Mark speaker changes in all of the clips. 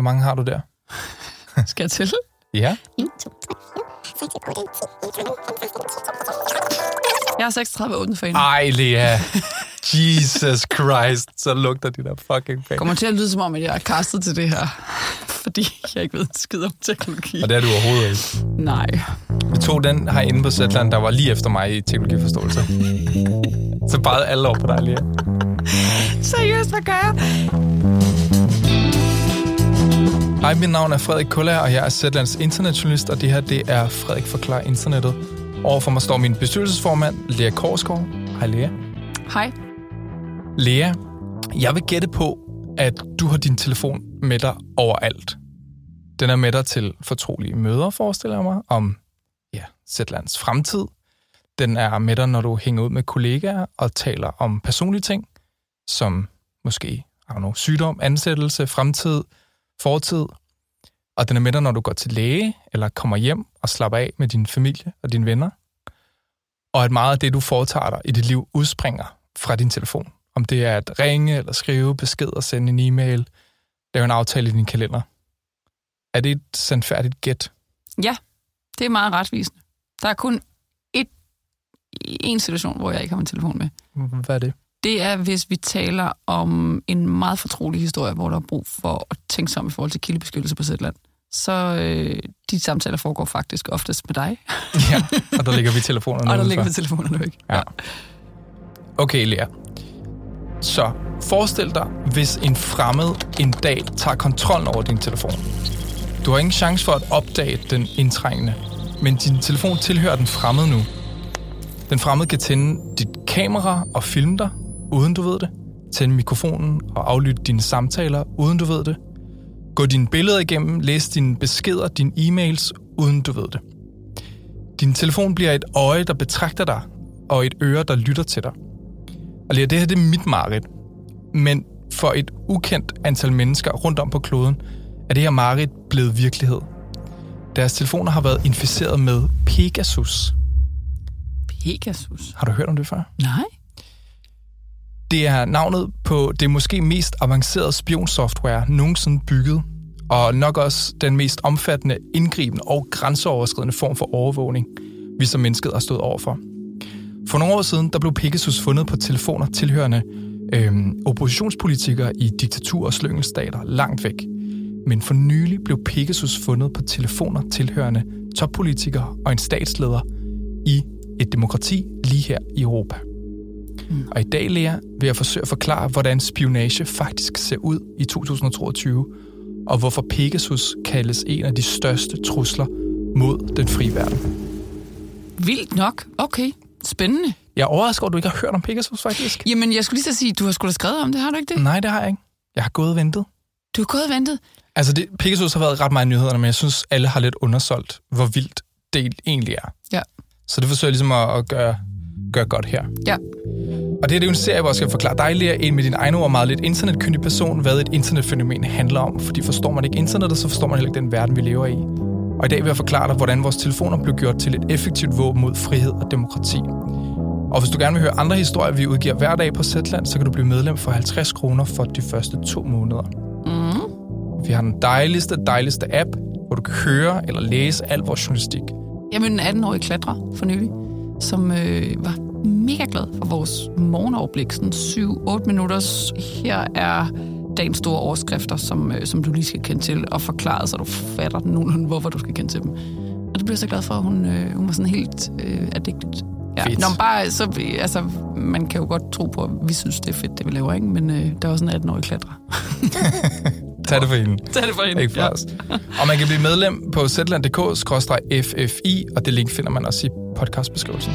Speaker 1: Hvor mange har du der?
Speaker 2: Skal jeg til?
Speaker 1: Ja.
Speaker 3: 1, 2, 3, 4, 5, 6, 8, 10, 11, 12, 13, 14, 15,
Speaker 2: Jeg er 36 åbent for en.
Speaker 1: Ej, Lea. Jesus Christ, så lugter de der fucking fag.
Speaker 2: kommer til at lyde som om, at jeg er kastet til det her. Fordi jeg ikke ved en skid om teknologi.
Speaker 1: Og det er du overhovedet ikke.
Speaker 2: Nej.
Speaker 1: Vi tog den her inde på Zetland, der var lige efter mig i teknologiforståelse. Så bare alle over på dig, Lea.
Speaker 2: Seriøst, hvad gør jeg?
Speaker 1: Hej, mit navn er Frederik Kuller, og jeg er Zetlands internetjournalist, og det her det er Frederik Forklar Internettet. Overfor mig står min bestyrelsesformand, Lea Korsgaard. Hej, Lea.
Speaker 2: Hej.
Speaker 1: Lea, jeg vil gætte på, at du har din telefon med dig overalt. Den er med dig til fortrolige møder, forestiller jeg mig, om ja, Zetlands fremtid. Den er med dig, når du hænger ud med kollegaer og taler om personlige ting, som måske har noget sygdom, ansættelse, fremtid, fortid. Og den er med dig, når du går til læge eller kommer hjem og slapper af med din familie og dine venner. Og at meget af det, du foretager dig i dit liv, udspringer fra din telefon. Om det er at ringe eller skrive besked og sende en e-mail, lave en aftale i din kalender. Er det et sandfærdigt gæt?
Speaker 2: Ja, det er meget retvisende. Der er kun et, en situation, hvor jeg ikke har min telefon med.
Speaker 1: Hvad er det?
Speaker 2: Det er, hvis vi taler om en meget fortrolig historie, hvor der er brug for at tænke sig om i forhold til kildebeskyttelse på Zetland. Så øh, de samtaler foregår faktisk oftest med dig,
Speaker 1: Ja, og der ligger vi telefonerne
Speaker 2: og der ligger vi telefonerne væk.
Speaker 1: Ja. Okay, Lea. Så forestil dig, hvis en fremmed en dag tager kontrollen over din telefon. Du har ingen chance for at opdage den indtrængende, men din telefon tilhører den fremmede nu. Den fremmede kan tænde dit kamera og filme dig, uden du ved det. Tænde mikrofonen og aflytte dine samtaler, uden du ved det. Gå dine billeder igennem, læs dine beskeder, dine e-mails, uden du ved det. Din telefon bliver et øje, der betragter dig, og et øre, der lytter til dig. Og det her det er mit mareridt. Men for et ukendt antal mennesker rundt om på kloden, er det her mareridt blevet virkelighed. Deres telefoner har været inficeret med Pegasus.
Speaker 2: Pegasus.
Speaker 1: Har du hørt om det før?
Speaker 2: Nej.
Speaker 1: Det er navnet på det måske mest avancerede spionsoftware nogensinde bygget, og nok også den mest omfattende, indgribende og grænseoverskridende form for overvågning, vi som mennesket har stået overfor. For nogle år siden, der blev Pegasus fundet på telefoner tilhørende øhm, oppositionspolitikere i diktatur- og slyngelstater langt væk. Men for nylig blev Pegasus fundet på telefoner tilhørende toppolitikere og en statsleder i et demokrati lige her i Europa. Og i dag, Lea, vil jeg forsøge at forklare, hvordan spionage faktisk ser ud i 2022, og hvorfor Pegasus kaldes en af de største trusler mod den frie verden.
Speaker 2: Vildt nok. Okay. Spændende.
Speaker 1: Jeg er overrasket over, at du ikke har hørt om Pegasus, faktisk.
Speaker 2: Jamen, jeg skulle lige så sige, du har sgu da skrevet om det, har du ikke det?
Speaker 1: Nej, det har jeg ikke. Jeg har gået og ventet.
Speaker 2: Du har gået og ventet.
Speaker 1: Altså, det, Pegasus har været ret meget i nyhederne, men jeg synes, alle har lidt undersolgt, hvor vildt det egentlig er.
Speaker 2: Ja.
Speaker 1: Så det forsøger jeg ligesom at, at gøre, gøre godt her.
Speaker 2: Ja.
Speaker 1: Og det her det er jo en serie, hvor jeg skal forklare dig, Lea, en med din egen ord meget lidt internetkyndig person, hvad et internetfænomen handler om. Fordi forstår man ikke internettet, så forstår man heller ikke den verden, vi lever i. Og i dag vil jeg forklare dig, hvordan vores telefoner blev gjort til et effektivt våben mod frihed og demokrati. Og hvis du gerne vil høre andre historier, vi udgiver hver dag på Zetland, så kan du blive medlem for 50 kroner for de første to måneder.
Speaker 2: Mm.
Speaker 1: Vi har den dejligste, dejligste app, hvor du kan høre eller læse al vores journalistik.
Speaker 2: Jamen, en 18-årig klatrer for nylig, som øh, var mega glad for vores morgenoverblik. Sådan 7-8 minutters. Her er dagens store overskrifter, som, øh, som du lige skal kende til, og forklare, så du fatter nogenlunde, hvorfor du skal kende til dem. Og det blev jeg så glad for, at hun, øh, hun var sådan helt øh, addicted. Ja,
Speaker 1: Fedt.
Speaker 2: Nå, bare, så, altså, man kan jo godt tro på, at vi synes, det er fedt, det vi laver, ikke? Men øh, der er også en 18-årig klatrer.
Speaker 1: Tag det for hende.
Speaker 2: Tag det for hende.
Speaker 1: Ikke for os. Og man kan blive medlem på zland.dk-ffi, og det link finder man også i podcastbeskrivelsen.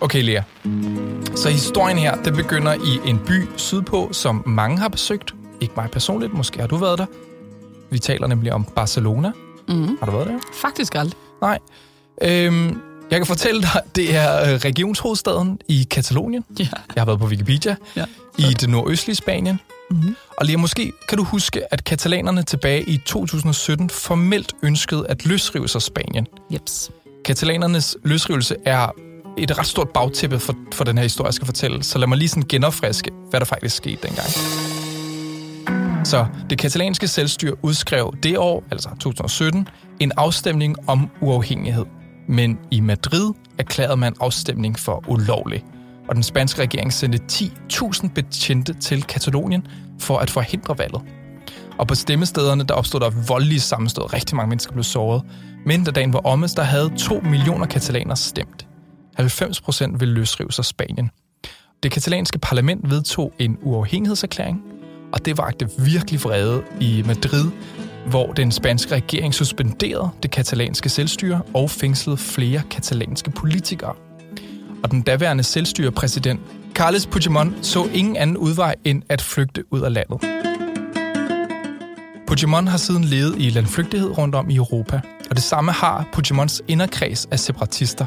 Speaker 1: Okay, Lea. Så historien her, det begynder i en by sydpå, som mange har besøgt. Ikke mig personligt, måske har du været der. Vi taler nemlig om Barcelona.
Speaker 2: Mm.
Speaker 1: Har du været der?
Speaker 2: Faktisk aldrig.
Speaker 1: Nej. Øhm, jeg kan fortælle dig, det er øh, regionshovedstaden i Katalonien.
Speaker 2: Ja.
Speaker 1: Jeg har været på Wikipedia.
Speaker 2: Ja.
Speaker 1: I det nordøstlige Spanien.
Speaker 2: Mm-hmm.
Speaker 1: Og lige måske kan du huske, at katalanerne tilbage i 2017 formelt ønskede at løsrive sig Spanien.
Speaker 2: Jeps.
Speaker 1: Katalanernes løsrivelse er et ret stort bagtæppe for, for den her historie, jeg skal fortælle. Så lad mig lige sådan genopfriske, hvad der faktisk skete dengang. Så det katalanske selvstyre udskrev det år, altså 2017, en afstemning om uafhængighed. Men i Madrid erklærede man afstemning for ulovlig. Og den spanske regering sendte 10.000 betjente til Katalonien for at forhindre valget. Og på stemmestederne, der opstod der voldelige sammenstød. Rigtig mange mennesker blev såret. Men da dagen var omme, der havde 2 millioner katalanere stemt. 90 procent ville løsrive sig Spanien. Det katalanske parlament vedtog en uafhængighedserklæring, og det vagte virkelig vrede i Madrid, hvor den spanske regering suspenderede det katalanske selvstyre og fængslede flere katalanske politikere. Og den daværende selvstyrepræsident Carles Puigdemont så ingen anden udvej end at flygte ud af landet. Puigdemont har siden levet i landflygtighed rundt om i Europa, og det samme har Puigdemonts inderkreds af separatister.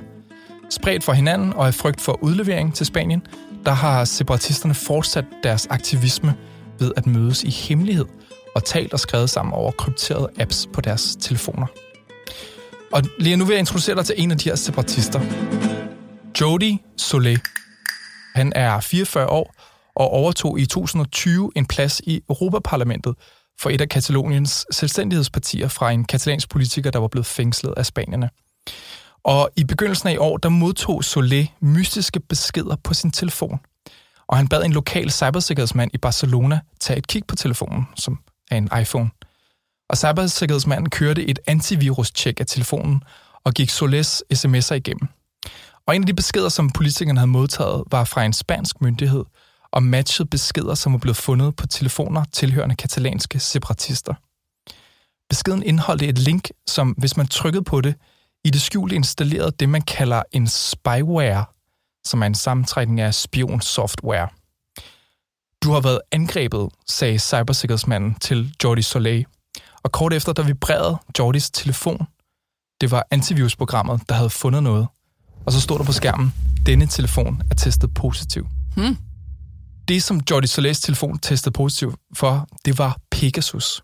Speaker 1: Spredt for hinanden og af frygt for udlevering til Spanien, der har separatisterne fortsat deres aktivisme ved at mødes i hemmelighed og talt og skrevet sammen over krypterede apps på deres telefoner. Og lige nu vil jeg introducere dig til en af de her separatister. Jody Solé. Han er 44 år og overtog i 2020 en plads i Europaparlamentet for et af Kataloniens selvstændighedspartier fra en katalansk politiker, der var blevet fængslet af spanierne. Og i begyndelsen af i år, der modtog Solé mystiske beskeder på sin telefon. Og han bad en lokal cybersikkerhedsmand i Barcelona tage et kig på telefonen, som er en iPhone. Og cybersikkerhedsmanden kørte et antivirus-tjek af telefonen og gik Solés sms'er igennem. Og en af de beskeder, som politikerne havde modtaget, var fra en spansk myndighed og matchede beskeder, som var blevet fundet på telefoner tilhørende katalanske separatister. Beskeden indeholdte et link, som hvis man trykkede på det, i det skjulte installerede det, man kalder en spyware, som er en sammentrækning af spionsoftware. Du har været angrebet, sagde cybersikkerhedsmanden til Jordi Soleil. Og kort efter, der vibrerede Jordis telefon. Det var antivirusprogrammet, der havde fundet noget. Og så stod der på skærmen, denne telefon er testet positiv.
Speaker 2: Hmm.
Speaker 1: Det, som Jordi Soleils telefon testede positiv for, det var Pegasus.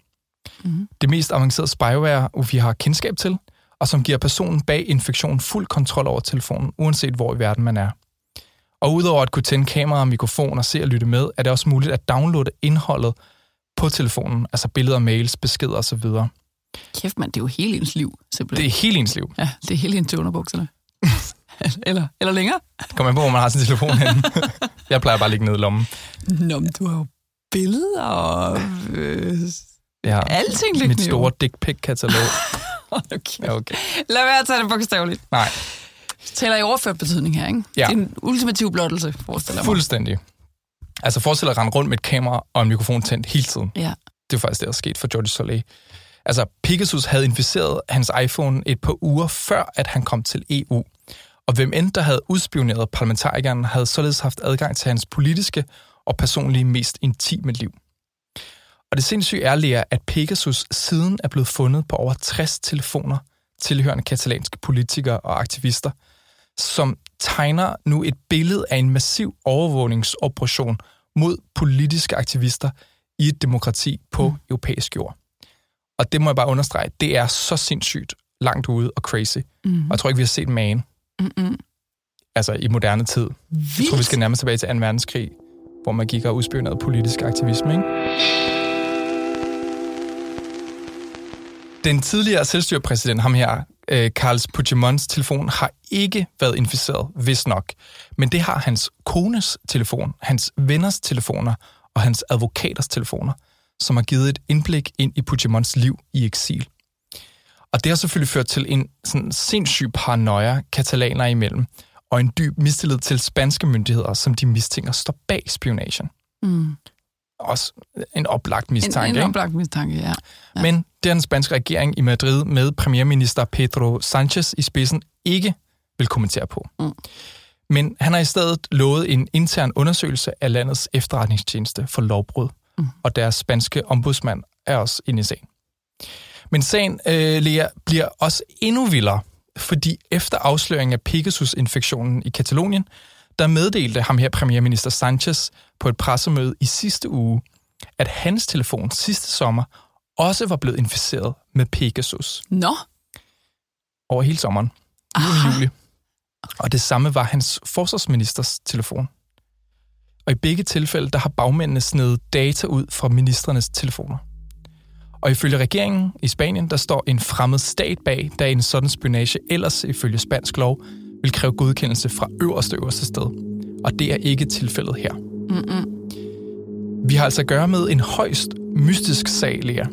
Speaker 2: Mm.
Speaker 1: Det mest avancerede spyware, vi har kendskab til, og som giver personen bag infektionen fuld kontrol over telefonen, uanset hvor i verden man er. Og udover at kunne tænde kamera, mikrofon og se og lytte med, er det også muligt at downloade indholdet på telefonen, altså billeder, mails, beskeder osv.
Speaker 2: Kæft mand, det er jo hele ens liv, simpelthen.
Speaker 1: Det er hele ens liv.
Speaker 2: Ja, det er hele ens underbukserne. eller, eller længere.
Speaker 1: Kommer an på, hvor man har sin telefon henne. Jeg plejer bare at ligge ned i lommen.
Speaker 2: Nå, men du har jo billeder og øh,
Speaker 1: har
Speaker 2: alting liggende
Speaker 1: mit store dick pic-katalog.
Speaker 2: Okay.
Speaker 1: Ja, okay.
Speaker 2: Lad være at tage det bogstaveligt.
Speaker 1: Nej,
Speaker 2: Taler i overført betydning her, ikke?
Speaker 1: Ja.
Speaker 2: Det er en ultimativ blottelse, forestiller mig.
Speaker 1: fuldstændig. Altså forestil dig at rende rundt med et kamera og en mikrofon tændt hele tiden.
Speaker 2: Ja.
Speaker 1: Det er faktisk det, der er sket for Jordi Soleil. Altså, Pegasus havde inficeret hans iPhone et par uger før, at han kom til EU. Og hvem end der havde udspioneret parlamentarikeren, havde således haft adgang til hans politiske og personlige mest intime liv. Og det sindssyge er, Lea, at Pegasus siden er blevet fundet på over 60 telefoner tilhørende katalanske politikere og aktivister, som tegner nu et billede af en massiv overvågningsoperation mod politiske aktivister i et demokrati på mm. europæisk jord. Og det må jeg bare understrege, det er så sindssygt langt ude og crazy.
Speaker 2: Mm.
Speaker 1: Og jeg tror ikke, vi har set magen,
Speaker 2: Mm-mm.
Speaker 1: altså i moderne tid. Jeg tror, vi skal nærmest tilbage til 2. verdenskrig, hvor man gik og udspionerede politisk aktivisme. Ikke? Den tidligere selvstyrepræsident, ham her, øh, Carles Puigdemonts telefon, har ikke været inficeret, hvis nok. Men det har hans kones telefon, hans venners telefoner og hans advokaters telefoner, som har givet et indblik ind i Puigdemonts liv i eksil. Og det har selvfølgelig ført til en sådan sindssyg paranoia katalaner imellem, og en dyb mistillid til spanske myndigheder, som de mistænker står bag spionagen.
Speaker 2: Mm.
Speaker 1: Også en oplagt
Speaker 2: En,
Speaker 1: mistanke,
Speaker 2: en
Speaker 1: ikke?
Speaker 2: oplagt mistanke, ja. Ja.
Speaker 1: Men det er den spanske regering i Madrid med premierminister Pedro Sanchez i spidsen ikke vil kommentere på.
Speaker 2: Mm.
Speaker 1: Men han har i stedet lovet en intern undersøgelse af landets efterretningstjeneste for lovbrud,
Speaker 2: Mm.
Speaker 1: og deres spanske ombudsmand er også inde i sagen. Men sagen, øh, Lea, bliver også endnu vildere, fordi efter afsløringen af Pegasus-infektionen i Katalonien, der meddelte ham her premierminister Sanchez på et pressemøde i sidste uge, at hans telefon sidste sommer også var blevet inficeret med Pegasus
Speaker 2: Nå,
Speaker 1: over hele sommeren,
Speaker 2: Aha.
Speaker 1: juli. Og det samme var hans forsvarsministers telefon. Og i begge tilfælde, der har bagmændene snedet data ud fra ministernes telefoner. Og ifølge regeringen i Spanien, der står en fremmed stat bag, da en sådan spionage ellers ifølge spansk lov vil kræve godkendelse fra øverste øverste sted. Og det er ikke tilfældet her. Mm-mm. Vi har altså at gøre med en højst mystisk sag, Lea.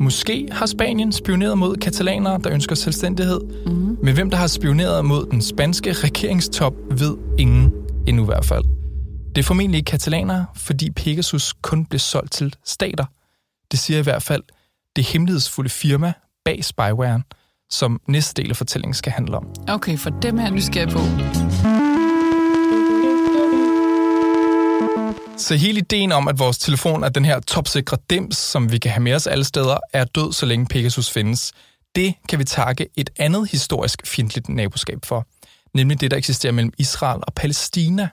Speaker 1: Måske har Spanien spioneret mod katalanere, der ønsker selvstændighed, mm. men hvem der har spioneret mod den spanske regeringstop, ved ingen endnu i hvert fald. Det er formentlig ikke katalanere, fordi Pegasus kun blev solgt til stater. Det siger i hvert fald det hemmelighedsfulde firma bag spywaren, som næste del af fortællingen skal handle om.
Speaker 2: Okay, for dem her nysgerrig på.
Speaker 1: Så hele ideen om, at vores telefon er den her topsikre dims, som vi kan have med os alle steder, er død, så længe Pegasus findes. Det kan vi takke et andet historisk fjendtligt naboskab for, nemlig det, der eksisterer mellem Israel og Palæstina.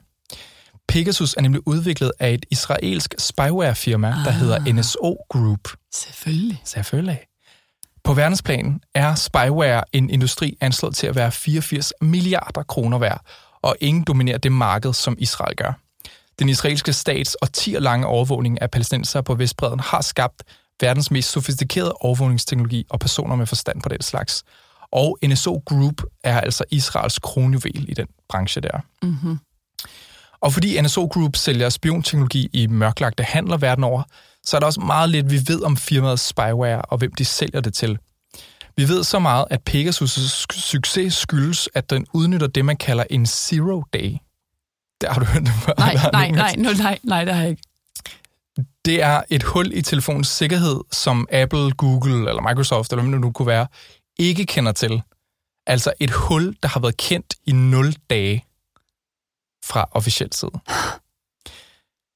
Speaker 1: Pegasus er nemlig udviklet af et israelsk spyware-firma, der hedder NSO Group.
Speaker 2: Selvfølgelig.
Speaker 1: Selvfølgelig. På verdensplan er spyware en industri anslået til at være 84 milliarder kroner værd, og ingen dominerer det marked, som Israel gør. Den israelske stats og 10 lange overvågning af palæstinenser på Vestbreden har skabt verdens mest sofistikerede overvågningsteknologi og personer med forstand på den slags. Og NSO Group er altså Israels kronjuvel i den branche der.
Speaker 2: Mm-hmm.
Speaker 1: Og fordi NSO Group sælger spionteknologi i mørklagte handler verden over, så er der også meget lidt, vi ved om firmaets spyware og hvem de sælger det til. Vi ved så meget, at Pegasus' succes skyldes, at den udnytter det, man kalder en zero Det har du hørt det før?
Speaker 2: Nej, nej, nej, nej, nej, nej, det har jeg ikke.
Speaker 1: Det er et hul i telefonens sikkerhed, som Apple, Google eller Microsoft, eller hvem det nu kunne være, ikke kender til. Altså et hul, der har været kendt i 0 dage fra officiel side.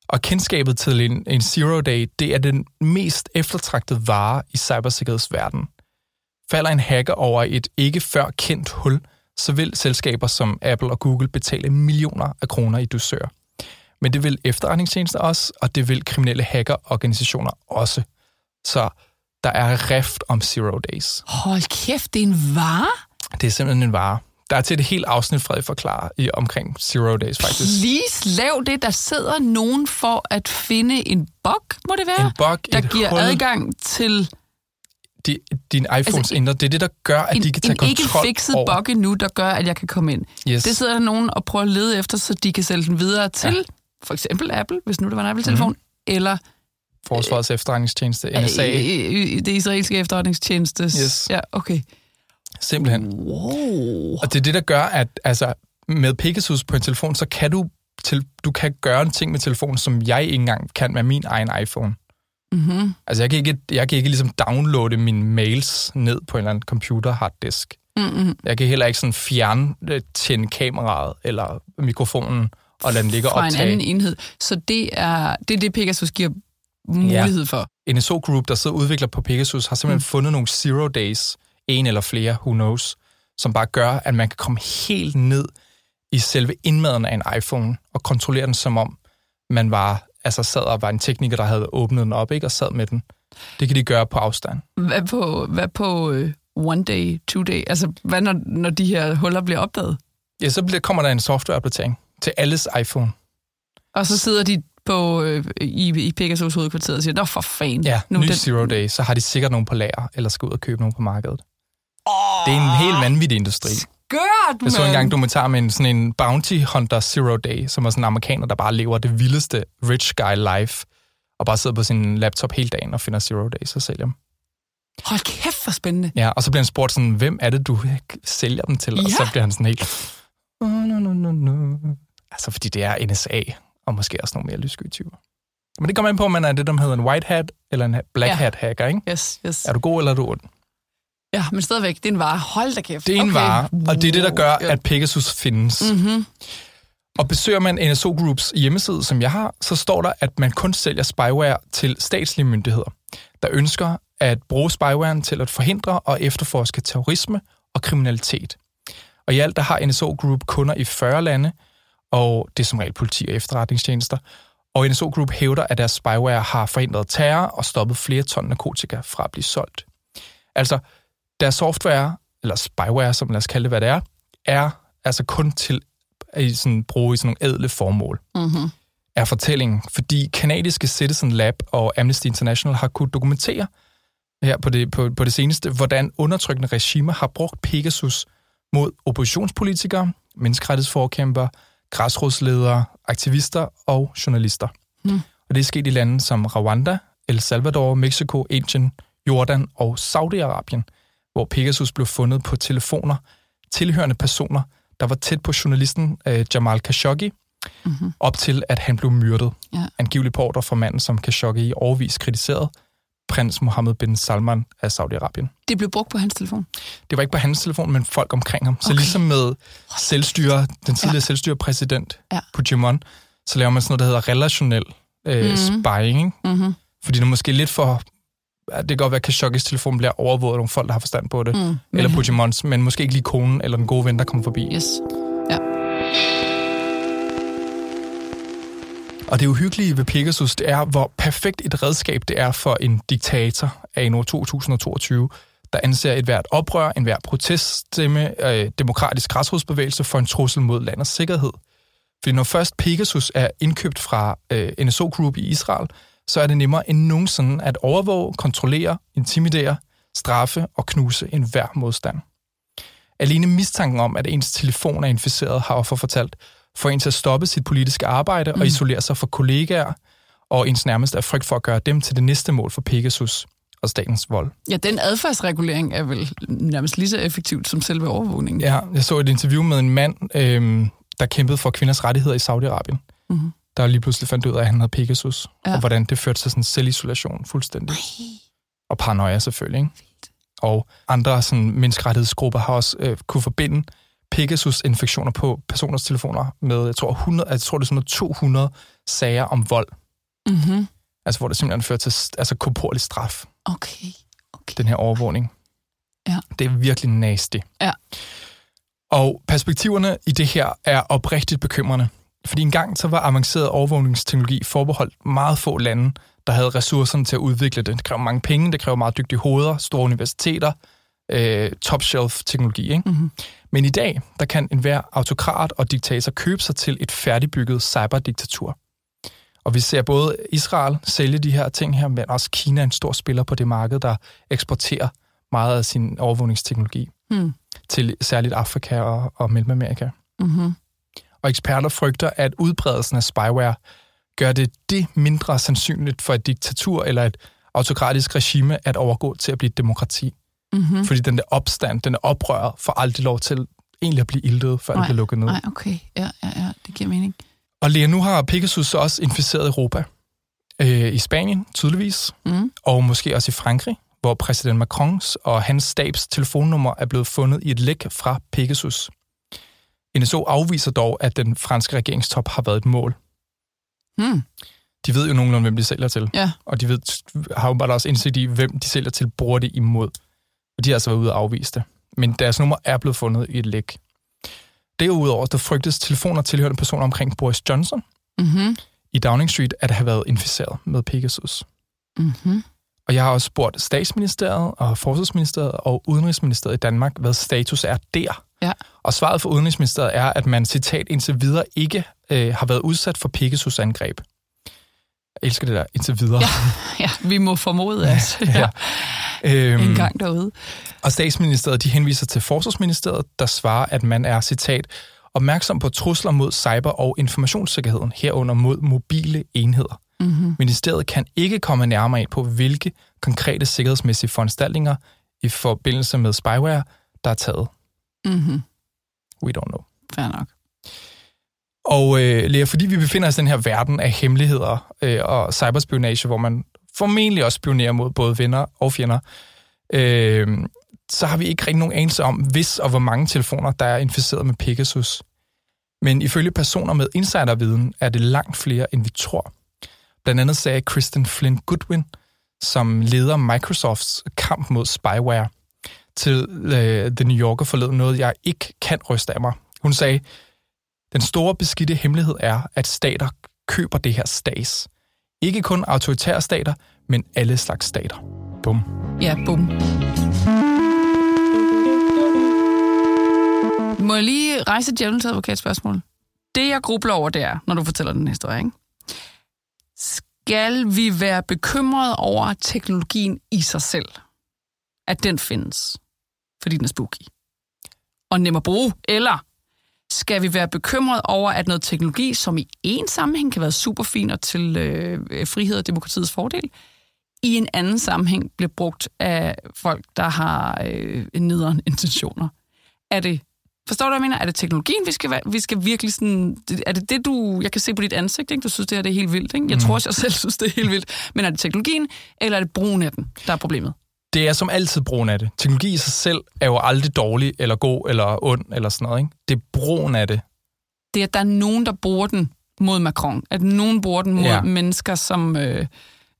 Speaker 1: Og kendskabet til en, en zero day, det er den mest eftertragtede vare i cybersikkerhedsverdenen. Falder en hacker over et ikke før kendt hul, så vil selskaber som Apple og Google betale millioner af kroner i dusør. Men det vil efterretningstjenester også, og det vil kriminelle hackerorganisationer også. Så der er rift om zero days.
Speaker 2: Hold kæft, det er en vare?
Speaker 1: Det er simpelthen en vare. Der er til et helt afsnit, Frederik forklarer, i omkring zero days faktisk.
Speaker 2: Please, lav det. Der sidder nogen for at finde en bug, må det være?
Speaker 1: En bug,
Speaker 2: der giver
Speaker 1: hul.
Speaker 2: adgang til
Speaker 1: De, din iPhones
Speaker 2: Altså,
Speaker 1: indre, det er det, der gør, at
Speaker 2: en,
Speaker 1: de kan tage
Speaker 2: en ikke fikset
Speaker 1: over.
Speaker 2: bug endnu, der gør, at jeg kan komme ind.
Speaker 1: Yes.
Speaker 2: Det sidder der nogen og prøver at lede efter, så de kan sælge den videre til ja. for eksempel Apple, hvis nu det var en Apple-telefon, mm-hmm. eller
Speaker 1: Forsvarets efterretningstjeneste, NSA,
Speaker 2: øh, øh, det israelske efterretningstjeneste.
Speaker 1: Yes.
Speaker 2: Ja, okay.
Speaker 1: simpelthen.
Speaker 2: Wow.
Speaker 1: Og det er det, der gør, at altså, med Pegasus på en telefon, så kan du, til, du kan gøre en ting med telefonen, som jeg ikke engang kan med min egen iPhone.
Speaker 2: Mm-hmm.
Speaker 1: Altså, jeg kan ikke, jeg kan ikke ligesom downloade mine mails ned på en eller anden computer harddisk.
Speaker 2: Mm-hmm.
Speaker 1: Jeg kan heller ikke sådan fjerne øh, tænde kameraet eller mikrofonen og lade den ligge og
Speaker 2: Fra en anden
Speaker 1: optage.
Speaker 2: enhed. Så det er det, er det Pegasus giver mulighed ja. for.
Speaker 1: NSO Group, der sidder og udvikler på Pegasus, har simpelthen mm. fundet nogle zero days, en eller flere, who knows, som bare gør, at man kan komme helt ned i selve indmaden af en iPhone og kontrollere den, som om man var, altså sad og var en tekniker, der havde åbnet den op ikke, og sad med den. Det kan de gøre på afstand.
Speaker 2: Hvad på, hvad på øh, one day, two day? Altså, hvad når, når de her huller bliver opdaget?
Speaker 1: Ja, så bliver, kommer der en softwareopdatering til alles iPhone.
Speaker 2: Og så sidder de på, øh, i, i Pegasus hovedkvarteret og siger, Nå for fan.
Speaker 1: Ja,
Speaker 2: nu
Speaker 1: ny
Speaker 2: den,
Speaker 1: zero day, så har de sikkert nogen på lager, eller skal ud og købe nogen på markedet. Det er en helt vanvittig industri.
Speaker 2: Skørt,
Speaker 1: Jeg så engang dokumentar med en, sådan en bounty hunter zero day, som er sådan en amerikaner, der bare lever det vildeste rich guy life, og bare sidder på sin laptop hele dagen og finder zero days og sælger dem.
Speaker 2: Hold kæft, hvor spændende.
Speaker 1: Ja, og så bliver han spurgt sådan, hvem er det, du sælger dem til? Og
Speaker 2: Ja.
Speaker 1: så bliver han sådan helt... "Oh, no, no, no, no." Altså, fordi det er NSA, og måske også nogle mere lyssky typer. Men det kommer an på, om man er det, der hedder en white hat eller en black
Speaker 2: Ja.
Speaker 1: hat hacker, ikke?
Speaker 2: Yes, yes.
Speaker 1: Er du god, eller er du ond?
Speaker 2: Ja, men stadigvæk, det er en vare. Hold da kæft.
Speaker 1: Det er en
Speaker 2: okay.
Speaker 1: vare, og det er det, der gør, at Pegasus findes.
Speaker 2: Mm-hmm.
Speaker 1: Og besøger man NSO Groups hjemmeside, som jeg har, så står der, at man kun sælger spyware til statslige myndigheder, der ønsker at bruge spywaren til at forhindre og efterforske terrorisme og kriminalitet. Og i alt der har NSO Group kunder i 40 lande, og det er som regel politi og efterretningstjenester. Og NSO Group hævder, at deres spyware har forhindret terror og stoppet flere ton narkotika fra at blive solgt. Altså, deres software, eller spyware, som lad os kalde det, hvad det er, er altså kun til at sådan, bruge i sådan nogle ædle formål.
Speaker 2: Mm-hmm.
Speaker 1: er fortællingen, fordi kanadiske Citizen Lab og Amnesty International har kunnet dokumentere her på det, på, på det seneste, hvordan undertrykkende regimer har brugt Pegasus mod oppositionspolitikere, menneskerettighedsforkæmpere, græsrodsledere, aktivister og journalister.
Speaker 2: Mm.
Speaker 1: Og det er sket i lande som Rwanda, El Salvador, Mexico, Indien, Jordan og Saudi-Arabien, hvor Pegasus blev fundet på telefoner tilhørende personer, der var tæt på journalisten øh, Jamal Khashoggi,
Speaker 2: Mm-hmm.
Speaker 1: op til at han blev myrdet.
Speaker 2: Ja.
Speaker 1: Angiveligt på ordre fra manden, som Khashoggi i overvis kritiseret, prins Mohammed bin Salman af Saudi-Arabien.
Speaker 2: Det blev brugt på hans telefon.
Speaker 1: Det var ikke på hans telefon, men folk omkring ham. Så
Speaker 2: Okay.
Speaker 1: ligesom med selvstyre, den tidligere ja. selvstyrepræsident
Speaker 2: Ja.
Speaker 1: Puigdemont, så laver man sådan noget, der hedder relationel øh,
Speaker 2: Mhm.
Speaker 1: spying. Ikke?
Speaker 2: Mm-hmm.
Speaker 1: Fordi det er måske lidt for... ja, Det kan godt være, at Khashoggis telefon bliver overvåget af nogle folk, der har forstand på det.
Speaker 2: Mm.
Speaker 1: Eller Puigdemonts, men måske ikke lige konen eller den gode ven, der kommer forbi.
Speaker 2: Yes.
Speaker 1: Og det uhyggelige ved Pegasus, det er, hvor perfekt et redskab det er for en diktator af år 2022, der anser et hvert oprør, en hver proteststemme, øh, demokratisk græsrodsbevægelse for en trussel mod landets sikkerhed. Fordi når først Pegasus er indkøbt fra øh, NSO Group i Israel, så er det nemmere end nogensinde at overvåge, kontrollere, intimidere, straffe og knuse enhver modstand. Alene mistanken om, at ens telefon er inficeret, har offer fortalt, får en til at stoppe sit politiske arbejde mm. og isolere sig fra kollegaer, og ens nærmest er frygt for at gøre dem til det næste mål for Pegasus og statens vold.
Speaker 2: Ja, den adfærdsregulering er vel nærmest lige så effektivt som selve overvågningen.
Speaker 1: Ja, jeg så et interview med en mand, øhm, der kæmpede for kvinders rettigheder i Saudi-Arabien,
Speaker 2: Mm-hmm.
Speaker 1: Der lige pludselig fandt ud af, at han havde Pegasus, ja. Og hvordan det førte til sådan selvisolation fuldstændig. Og paranoia selvfølgelig, ikke? Og andre sådan, menneskerettighedsgrupper har også øh, kunne forbinde Pegasus-infektioner på personers telefoner med, jeg tror, 100, jeg tror det er sådan noget 200 sager om vold.
Speaker 2: Mm-hmm.
Speaker 1: Altså hvor det simpelthen fører til altså, korporlig straf,
Speaker 2: Okay. okay.
Speaker 1: den her overvågning.
Speaker 2: Ja.
Speaker 1: Det er virkelig nasty.
Speaker 2: Ja.
Speaker 1: Og perspektiverne i det her er oprigtigt bekymrende. Fordi engang så var avanceret overvågningsteknologi forbeholdt meget få lande, der havde ressourcerne til at udvikle det. Det kræver mange penge, det kræver meget dygtige hoveder, store universiteter, øh, top-shelf-teknologi. Ikke?
Speaker 2: Mm-hmm.
Speaker 1: Men i dag, der kan enhver autokrat og diktator købe sig til et færdigbygget cyberdiktatur. Og vi ser både Israel sælge de her ting her, men også Kina er en stor spiller på det marked, der eksporterer meget af sin overvågningsteknologi
Speaker 2: Mm.
Speaker 1: til særligt Afrika og, og Mellemamerika.
Speaker 2: Mm-hmm.
Speaker 1: Og eksperter frygter, at udbredelsen af spyware gør det det mindre sandsynligt for et diktatur eller et autokratisk regime at overgå til at blive et demokrati.
Speaker 2: Mm-hmm.
Speaker 1: Fordi den der opstand, den der oprør, får aldrig lov til egentlig at blive iltet, før det
Speaker 2: Nej,
Speaker 1: bliver lukket ned.
Speaker 2: Nej, okay. Ja, ja, ja. Det giver mening.
Speaker 1: Og Lea, nu har Pegasus så også inficeret Europa. Øh, I Spanien, tydeligvis,
Speaker 2: Mm.
Speaker 1: og måske også i Frankrig, hvor præsident Macrons og hans stabs telefonnummer er blevet fundet i et læk fra Pegasus. NSO afviser dog, at den franske regeringstop har været et mål.
Speaker 2: Mm.
Speaker 1: De ved jo nogenlunde, hvem de sælger til.
Speaker 2: Ja.
Speaker 1: Og de ved, har jo bare også indsigt i, hvem de sælger til, bruger det imod. Og de har altså været ude og afvise det. Men deres nummer er blevet fundet i et læk. Derudover, der frygtes telefoner tilhørende personer omkring Boris Johnson
Speaker 2: Mm-hmm.
Speaker 1: i Downing Street at have været inficeret med Pegasus.
Speaker 2: Mm-hmm.
Speaker 1: Og jeg har også spurgt statsministeriet og forsvarsministeriet og udenrigsministeriet i Danmark, hvad status er der.
Speaker 2: Ja.
Speaker 1: Og svaret fra udenrigsministeriet er, at man, citat, indtil videre ikke øh, har været udsat for Pegasus-angreb. Jeg elsker det der, indtil videre.
Speaker 2: Ja. Ja, vi må formode, at
Speaker 1: Ja.
Speaker 2: ja.
Speaker 1: Øhm,
Speaker 2: en gang derude.
Speaker 1: Og statsministeriet de henviser til forsvarsministeriet, der svarer, at man er, citat, opmærksom på trusler mod cyber- og informationssikkerheden, herunder mod mobile enheder.
Speaker 2: Mm-hmm.
Speaker 1: Ministeriet kan ikke komme nærmere ind på, hvilke konkrete sikkerhedsmæssige foranstaltninger i forbindelse med spyware, der er taget.
Speaker 2: Mm-hmm.
Speaker 1: We don't know.
Speaker 2: Fair nok.
Speaker 1: Og øh, Lea, fordi vi befinder os i den her verden af hemmeligheder øh, og cyberspionage, hvor man formentlig også spionerer mod både venner og fjender, øh, så har vi ikke rigtig nogen anelse om, hvis og hvor mange telefoner, der er inficeret med Pegasus. Men ifølge personer med insiderviden er det langt flere, end vi tror. Blandt andet sagde Kristen Flynn Goodwin, som leder Microsofts kamp mod spyware, til øh, The New Yorker forleden noget, jeg ikke kan ryste af mig. Hun sagde, den store beskidte hemmelighed er, at stater køber det her stas. Ikke kun autoritære stater, men alle slags stater. Bum.
Speaker 2: Ja, bum. Må jeg lige rejse et djævelens advokat spørgsmål? Det, jeg grubler over, det er, når du fortæller den historie, ikke? Skal vi være bekymrede over teknologien i sig selv? At den findes, fordi den er spooky og nem at bruge? Eller skal vi være bekymrede over, at noget teknologi, som i en sammenhæng kan være super fin og til øh, frihed og demokratiets fordel, i en anden sammenhæng bliver brugt af folk, der har øh, nederen intentioner? Er det Forstår du, hvad jeg mener? Er det teknologien, vi skal, være, vi skal virkelig sådan... Er det det, du... Jeg kan se på dit ansigt, ikke? Du synes, det her det er helt vildt, ikke? Jeg mm. tror også, jeg selv synes, det er helt vildt. Men er det teknologien, eller er det brugen af den, der er problemet?
Speaker 1: Det er som altid brugen af det. Teknologi i sig selv er jo aldrig dårlig, eller god, eller ond, eller sådan noget. Ikke? Det er brugen af det.
Speaker 2: Det er, at der er nogen, der bruger den mod Macron. At nogen bruger den mod ja. mennesker, som... Øh,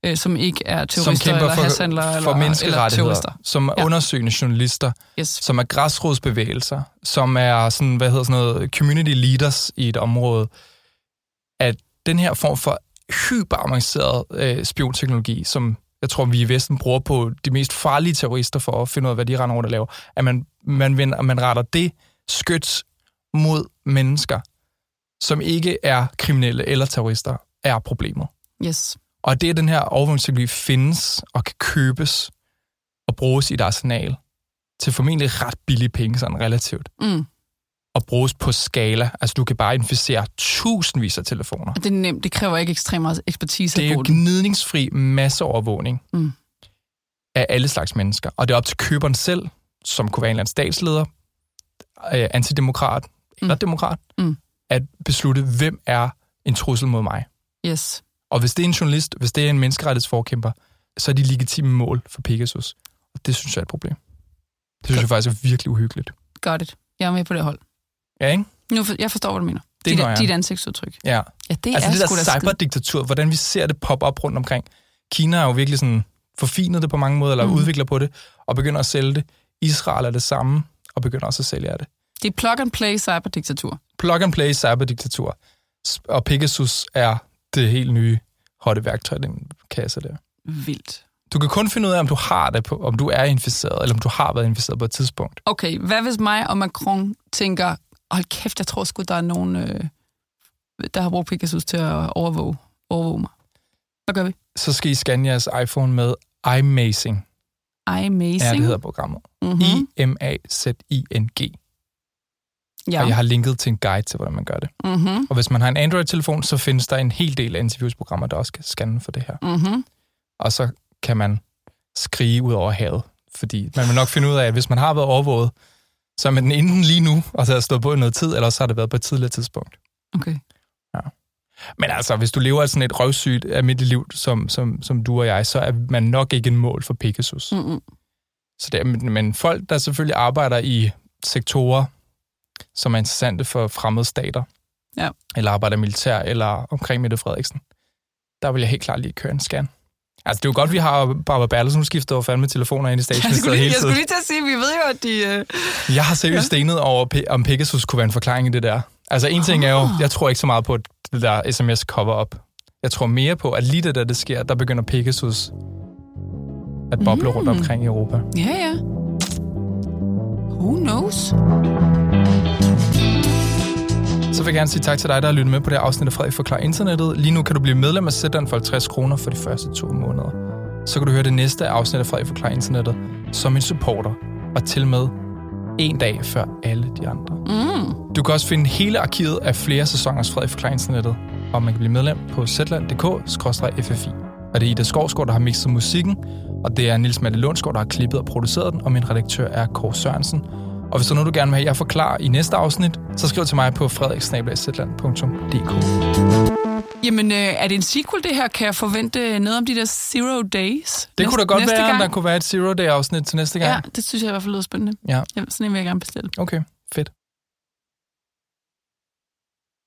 Speaker 2: øh, som ikke er terrorister
Speaker 1: som
Speaker 2: eller
Speaker 1: for,
Speaker 2: hashandlere
Speaker 1: for
Speaker 2: eller, eller terrorister.
Speaker 1: som er ja. undersøgende journalister,
Speaker 2: yes.
Speaker 1: som er græsrodsbevægelser, som er sådan, hvad hedder sådan noget, community leaders i et område, at den her form for hyperavanceret øh, spionteknologi, som jeg tror, vi i Vesten bruger på de mest farlige terrorister for at finde ud af, hvad de render rundt og laver, at man, man, vender, man retter det skyts mod mennesker, som ikke er kriminelle eller terrorister, er problemet.
Speaker 2: Yes.
Speaker 1: Og det, at den her overvågningsteknologi findes og kan købes og bruges i et arsenal til formentlig ret billige penge, sådan relativt,
Speaker 2: Mm.
Speaker 1: Og bruges på skala. Altså, du kan bare inficere tusindvis af telefoner.
Speaker 2: Det er nemt. Det kræver ikke ekstremt meget ekspertise
Speaker 1: Det er jo gnidningsfri masseovervågning
Speaker 2: Mm.
Speaker 1: af alle slags mennesker. Og det er op til køberen selv, som kunne være en eller anden statsleder, øh, antidemokrat eller
Speaker 2: Mm.
Speaker 1: demokrat,
Speaker 2: Mm.
Speaker 1: at beslutte, hvem er en trussel mod mig.
Speaker 2: Yes.
Speaker 1: Og hvis det er en journalist, hvis det er en menneskerettighedsforkæmper, så er de legitime mål for Pegasus. Og det synes jeg er et problem. Det synes jeg faktisk er virkelig uhyggeligt.
Speaker 2: Got it. Jeg er med på det hold.
Speaker 1: Ja, ikke?
Speaker 2: Nu for, jeg forstår, hvad du mener.
Speaker 1: Det
Speaker 2: dit,
Speaker 1: jeg.
Speaker 2: dit ansigtsudtryk.
Speaker 1: Ja.
Speaker 2: Ja, det
Speaker 1: altså
Speaker 2: er
Speaker 1: det der cyberdiktatur, hvordan vi ser det poppe op rundt omkring. Kina er jo virkelig sådan forfinet det på mange måder, eller mm. udvikler på det, og begynder at sælge det. Israel er det samme, og begynder også at sælge af det.
Speaker 2: Det er plug and play cyberdiktatur.
Speaker 1: Plug and play cyberdiktatur. Og Pegasus er det helt nye hotte værktøj, den kasse der.
Speaker 2: Vildt.
Speaker 1: Du kan kun finde ud af, om du har det på, om du er inficeret, eller om du har været inficeret på et tidspunkt.
Speaker 2: Okay, hvad hvis mig og Macron tænker, hold kæft, jeg tror sgu, der er nogen, øh, der har brugt Pegasus til at overvåge, overvåge mig. Hvad gør vi?
Speaker 1: Så skal I scanne jeres iPhone med iMazing.
Speaker 2: Amazing.
Speaker 1: Ja, det hedder programmet.
Speaker 2: mm-hmm.
Speaker 1: I-M-A-Z-I-N-G.
Speaker 2: ja.
Speaker 1: Og jeg har linket til en guide til, hvordan man gør det.
Speaker 2: Mm-hmm.
Speaker 1: Og hvis man har en Android-telefon, så findes der en hel del antivirusprogrammer, der også kan scanne for det her.
Speaker 2: Mm-hmm.
Speaker 1: Og så kan man skrige ud over havet. Fordi man vil nok finde ud af, at hvis man har været overvåget, så er man den enten lige nu, og så har stået på i noget tid, eller så har det været på et tidligere tidspunkt.
Speaker 2: Okay.
Speaker 1: Men altså, hvis du lever sådan et røvsygt almindeligt liv, som, som, som du og jeg, så er man nok ikke en mål for Pegasus.
Speaker 2: Mm-mm.
Speaker 1: Så det er, men, folk, der selvfølgelig arbejder i sektorer, som er interessante for fremmede stater,
Speaker 2: Ja.
Speaker 1: eller arbejder militær, eller omkring Mette Frederiksen, der vil jeg helt klart lige køre en scan. Altså, det er jo godt, vi har Barbara Bertelsen, nu skifter jo fandme telefoner ind i statsministeriet hele
Speaker 2: jeg skulle
Speaker 1: tiden.
Speaker 2: lige til at sige, vi ved jo, at de... Øh...
Speaker 1: Jeg har seriøst stenet over, om Pegasus kunne være en forklaring i det der. Altså, en ting er jo, jeg tror ikke så meget på det der sms cover-up. Jeg tror mere på, at lige det der, det sker, der begynder Pegasus at boble mm. rundt omkring i Europa.
Speaker 2: Ja, ja. Who knows?
Speaker 1: Så vil jeg gerne sige tak til dig, der har lyttet med på det afsnit af Frederik Forklar Internettet. Lige nu kan du blive medlem af Sætteren for 50 kroner for de første to måneder. Så kan du høre det næste afsnit af Frederik Forklar Internettet som en supporter, og til med en dag før alle de andre.
Speaker 2: Mm.
Speaker 1: Du kan også finde hele arkivet af flere sæsoners Frederik Forklar Internettet, og man kan blive medlem på zland.dk-ffi. Og det er Ida Skovsgaard, der har mixet musikken, og det er Nils Matte Lundsgaard, der har klippet og produceret den, og min redaktør er Kåre Sørensen. Og hvis der er noget, du gerne vil have, jeg forklarer i næste afsnit, så skriv til mig på frederiksnabelagszetland.dk.
Speaker 2: Jamen, øh, er det en sequel, det her? Kan jeg forvente noget om de der Zero Days?
Speaker 1: Det kunne da godt
Speaker 2: næste
Speaker 1: være,
Speaker 2: gang?
Speaker 1: at der kunne være et Zero Day-afsnit til næste gang.
Speaker 2: Ja, det synes jeg i hvert fald lyder spændende.
Speaker 1: Ja.
Speaker 2: Ja, sådan en vil jeg gerne bestille.
Speaker 1: Okay, fedt.